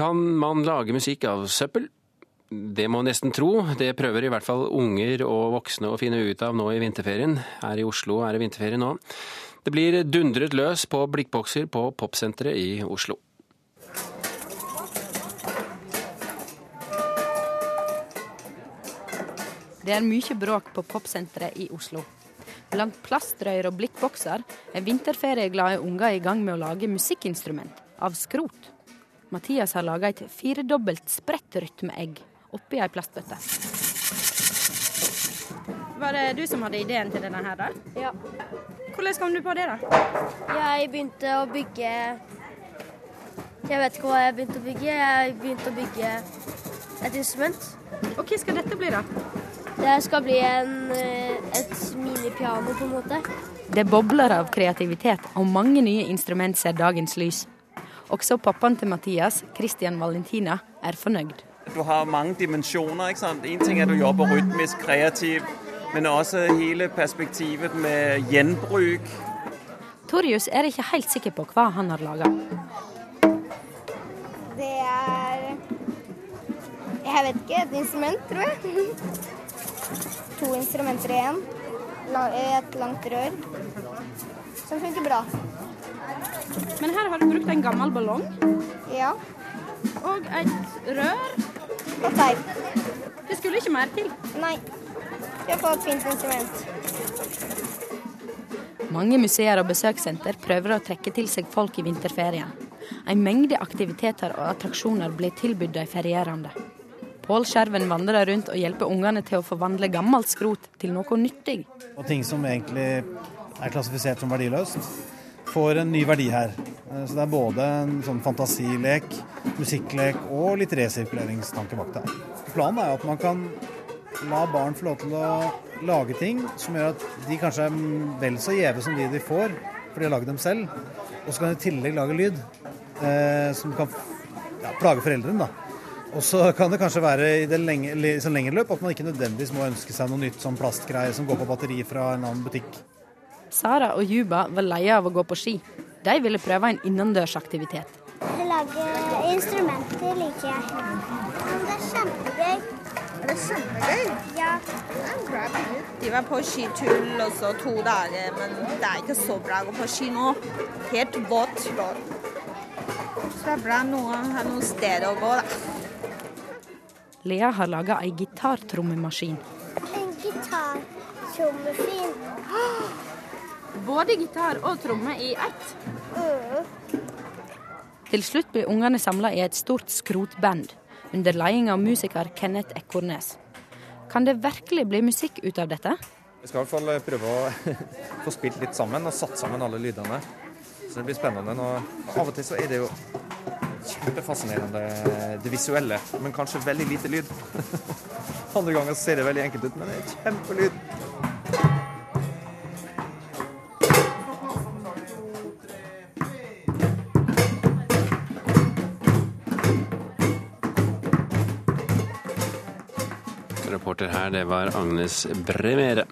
Kan man lage musikk av søppel? Det må nesten tro. Det prøver i hvert fall unger og voksne å finne ut av nå i vinterferien. Her i Oslo er det vinterferie nå. Det blir dundret løs på blikkbokser på Popsenteret i Oslo. Det er mye bråk på Popsenteret i Oslo. Blant plastrøyer og blikkbokser er vinterferieglade unger i gang med å lage musikkinstrument av skrot. Mathias har laga et firedobbelt spredt rytmeegg oppi ei plastbøtte. Var det du som hadde ideen til denne her, da? Ja. Hvordan kom du på det, da? Jeg begynte å bygge Jeg vet ikke hva jeg begynte å bygge. Jeg begynte å bygge et instrument. Og hva skal dette bli, da? Det skal bli en, eh, et minipiano, på en måte. Det bobler av kreativitet, og mange nye instrument ser dagens lys. Også pappaen til Mathias, Christian Valentina, er fornøyd. Du har mange dimensjoner. ikke sant? En ting er du jobber rytmisk, kreativ, men også hele perspektivet med gjenbruk. Torjus er ikke helt sikker på hva han har laga. Det er Jeg vet ikke. Et instrument, tror jeg. to instrumenter i én. Et langt rør. Som funker bra. Men her har du brukt en gammel ballong Ja. og et rør. Og teip. Det skulle ikke mer til. Nei. Vi har fått et fint instrument. Mange museer og besøkssenter prøver å trekke til seg folk i vinterferien. En mengde aktiviteter og attraksjoner blir tilbudt de ferierende. Pål Skjerven vandrer rundt og hjelper ungene til å forvandle gammelt skrot til noe nyttig. Og ting som egentlig er klassifisert som verdiløst, får en ny verdi her. Eh, Så det er både en sånn fantasilek, musikklek og litt resirkuleringstanke bak det. Planen er at man kan la barn få lov til å lage ting som gjør at de kanskje er vel så gjeve som de de får, for de har lagd dem selv. Og så kan de i tillegg lage lyd eh, som kan ja, plage foreldrene. Og så kan det kanskje være i det lenge, sånn lengre løp at man ikke nødvendigvis må ønske seg noe nytt sånn plastgreier som går på batteri fra en annen butikk. Sara og Juba var leie av å gå på ski. De ville prøve en innendørsaktivitet. Å lage instrumenter liker jeg. Det er kjempegøy. Er det kjempegøy? Ja. De var på skitull også to dager, men det er ikke så bra å gå på ski nå. Helt vått. Så det er bra noen har noe sted å gå, da. Lea har laga ei gitartrommemaskin. En gitar. Både gitar og tromme i ett. Til slutt blir ungene samla i et stort skrotband under leding av musiker Kenneth Ekornes. Kan det virkelig bli musikk ut av dette? Vi skal i hvert fall prøve å få spilt litt sammen og satt sammen alle lydene. Så det blir spennende. Og av og til så er det jo kjempefascinerende det visuelle, men kanskje veldig lite lyd. Andre ganger ser det veldig enkelt ut, men det er kjempelyd. Reporter her, det var Agnes Bremere.